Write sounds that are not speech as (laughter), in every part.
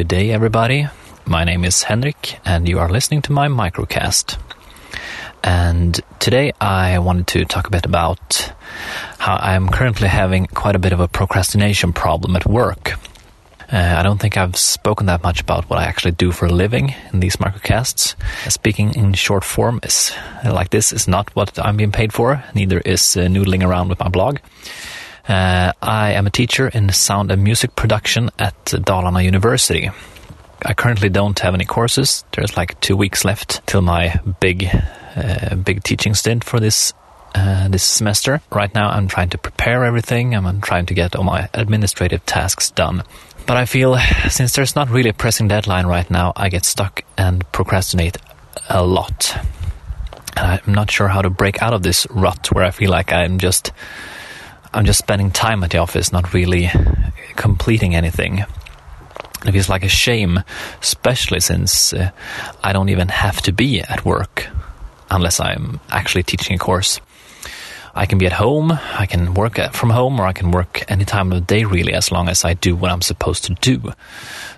Good day, everybody. My name is Henrik, and you are listening to my microcast. And today I wanted to talk a bit about how I'm currently having quite a bit of a procrastination problem at work. Uh, I don't think I've spoken that much about what I actually do for a living in these microcasts. Speaking in short form is like this is not what I'm being paid for. Neither is uh, noodling around with my blog. Uh, I am a teacher in sound and music production at Dalarna University. I currently don't have any courses. There's like two weeks left till my big, uh, big teaching stint for this uh, this semester. Right now, I'm trying to prepare everything. I'm trying to get all my administrative tasks done. But I feel (sighs) since there's not really a pressing deadline right now, I get stuck and procrastinate a lot. And I'm not sure how to break out of this rut where I feel like I'm just I'm just spending time at the office, not really completing anything. It feels like a shame, especially since uh, I don't even have to be at work unless I'm actually teaching a course. I can be at home, I can work from home, or I can work any time of the day, really, as long as I do what I'm supposed to do.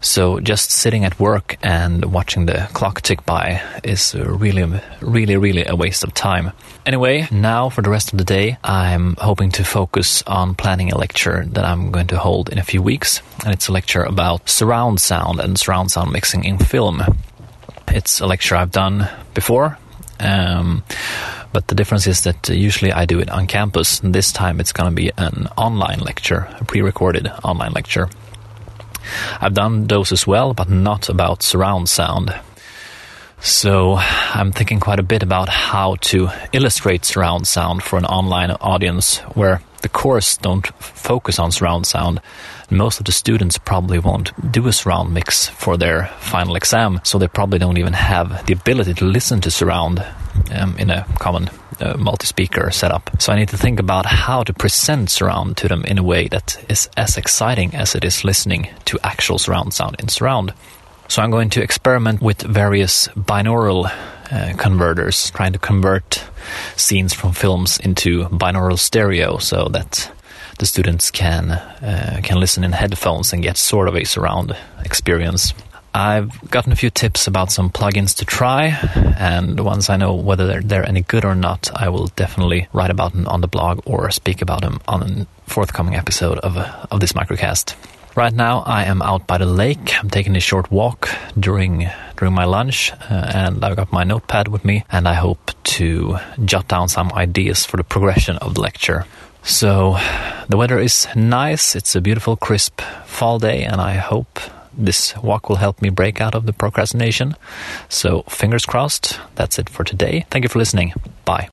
So just sitting at work and watching the clock tick by is really, really, really a waste of time. Anyway, now for the rest of the day, I'm hoping to focus on planning a lecture that I'm going to hold in a few weeks. And it's a lecture about surround sound and surround sound mixing in film. It's a lecture I've done before. Um, but the difference is that usually I do it on campus. And this time it's going to be an online lecture, a pre recorded online lecture. I've done those as well, but not about surround sound. So I'm thinking quite a bit about how to illustrate surround sound for an online audience where the course don't focus on surround sound. Most of the students probably won't do a surround mix for their final exam, so they probably don't even have the ability to listen to surround um, in a common uh, multi-speaker setup. So I need to think about how to present surround to them in a way that is as exciting as it is listening to actual surround sound in surround. So I'm going to experiment with various binaural uh, converters, trying to convert scenes from films into binaural stereo so that the students can uh, can listen in headphones and get sort of a surround experience. I've gotten a few tips about some plugins to try, and once I know whether they're, they're any good or not, I will definitely write about them on the blog or speak about them on a forthcoming episode of of this microcast. Right now, I am out by the lake. I'm taking a short walk during during my lunch, uh, and I've got my notepad with me, and I hope to jot down some ideas for the progression of the lecture. So, the weather is nice. It's a beautiful, crisp fall day, and I hope this walk will help me break out of the procrastination. So, fingers crossed. That's it for today. Thank you for listening. Bye.